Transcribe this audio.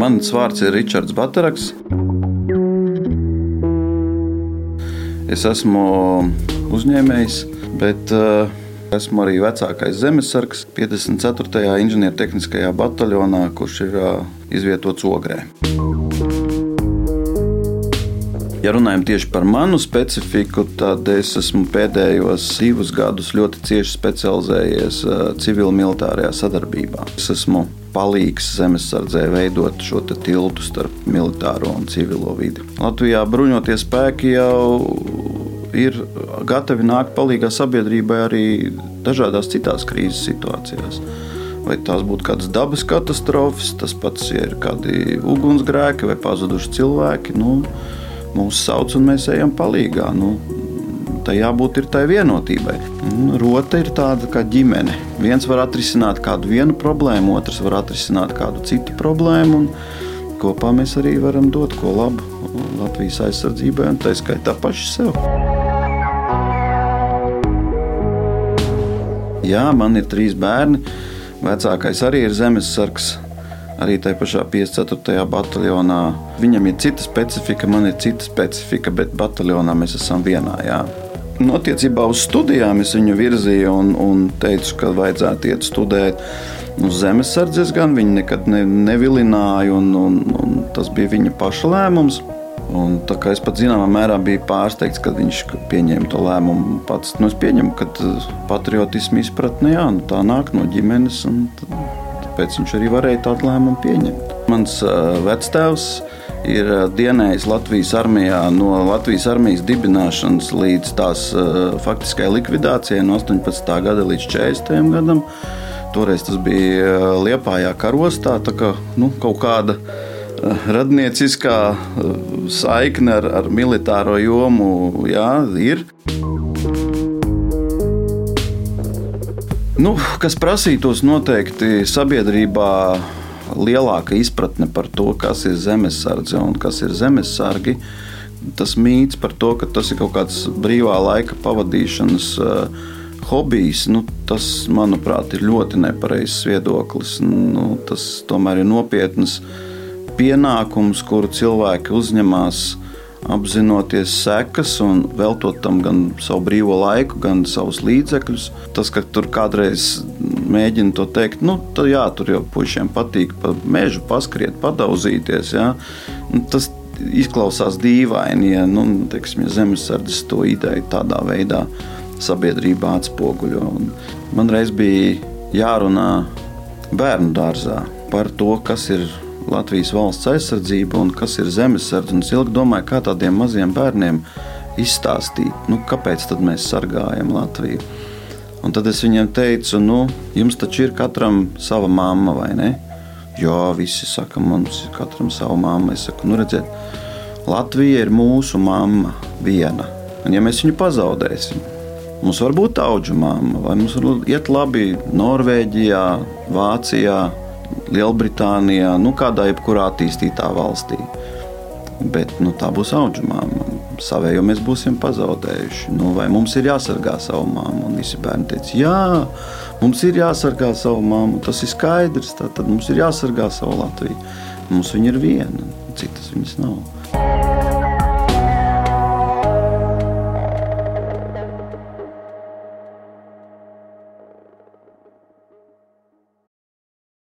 Mans vārds ir Ričards Bataraks. Es esmu uzņēmējs, bet uh, esmu arī vecākais zemesargs 54. inženiertehniskajā bataljonā, kurš ir uh, izvietots Ogrē. Ja runājam tieši par manu specifiku, tad es esmu pēdējos divus gadus ļoti cieši specializējies civil-militārajā sadarbībā. Es esmu palīgs zemesardzē veidot šo tiltu starp militāro un civilo vidi. Latvijā bruņotie spēki jau ir gatavi nākt palīdzīgā sabiedrībai arī dažādās citās krīzes situācijās. Vai tās būtu kādas dabas katastrofas, tas pats ja ir kādi ugunsgrēki vai pazuduši cilvēki. Nu, mūs sauc un mēs ejam palīgā. Nu, Tā jābūt tai vienotībai. Rota ir tāda kā ģimene. Viens var atrisināt kādu vienu problēmu, otrs var atrisināt kādu citu problēmu. Kopā mēs arī varam dot ko labu Latvijas aizsardzībai un tā skaitā paši sev. Jā, man ir trīs bērni. Vecākais arī ir zemesargs arī tajā pašā 54. bataljonā. Viņam ir cita specifika, man ir cita specifika, bet bataljonā mēs esam vienā. Jā. Nu, attiecībā uz studijām es viņu virzīju un, un teicu, ka vajadzētu iet studēt uz zemesardzes. Gan viņa nekad ne, nevilināja, un, un, un tas bija viņa paša lēmums. Un, es pat zināmā mērā biju pārsteigts, kad viņš pieņēma to lēmumu pats. Nu, es pieņemu, ka patriotismu izpratne jā, nu, tā nāk no ģimenes. Tad, tāpēc viņš arī varēja tādu lēmumu pieņemt. Mans vectēvs ir dienējis Latvijas armijā no Latvijas armijas dibināšanas līdz tās faktiskai likvidācijai no 18. gada līdz 40. gadam. Toreiz tas bija Liepājā karostā, tā kā nu, kaut kāda radnieciskā saikne ar, ar militāro jomu jā, ir. Nu, kas prasītos noteikti sabiedrībā lielāka izpratne par to, kas ir zemesardze un kas ir zemesargi. Tas mīts par to, ka tas ir kaut kāds brīvā laika pavadīšanas uh, hobijs, nu, tas, manuprāt, ir ļoti nepareizs viedoklis. Nu, tas tomēr ir nopietns pienākums, kuru cilvēki uzņemas apzinoties sekas un veltot tam gan savu brīvo laiku, gan savus līdzekļus. Tas, ka tur kādreiz mēģina to teikt, nu, tad jā, tur jau puišiem patīk pa mežu paskriet, padauzīties. Jā. Nu, tas izklausās dīvaini, ja, nu, teiksim, ja zemesardzes to ideju tādā veidā sabiedrībā atspoguļo. Un man reiz bija jārunā bērnu dārzā par to, kas ir Latvijas valsts aizsardzība un kas ir zemesardze. Es ilgi domāju, kā tādiem maziem bērniem izstāstīt, nu, kāpēc mēs sargājam Latviju. Un tad es viņiem teicu, nu, jums taču ir katram sava mamma, vai ne? Jā, visi saka, mums ir katram sava mamma. Es saku, nu, redziet, Latvija ir mūsu mamma viena. Un ja mēs viņu pazaudēsim, mums var būt auga mamma, vai mums var iet labi Norvēģijā, Vācijā, Lielbritānijā, nu, kādā jebkurā attīstītā valstī. Bet nu, tā būs auga Savējo mēs būsim pazaudējuši. Nu, vai mums ir jāsargā savu māmu? Un visi bērni teica, jā, mums ir jāsargā savu māmu. Tas ir skaidrs. Tad mums ir jāsargā savu Latviju. Mums viņa ir viena, citas viņas nav.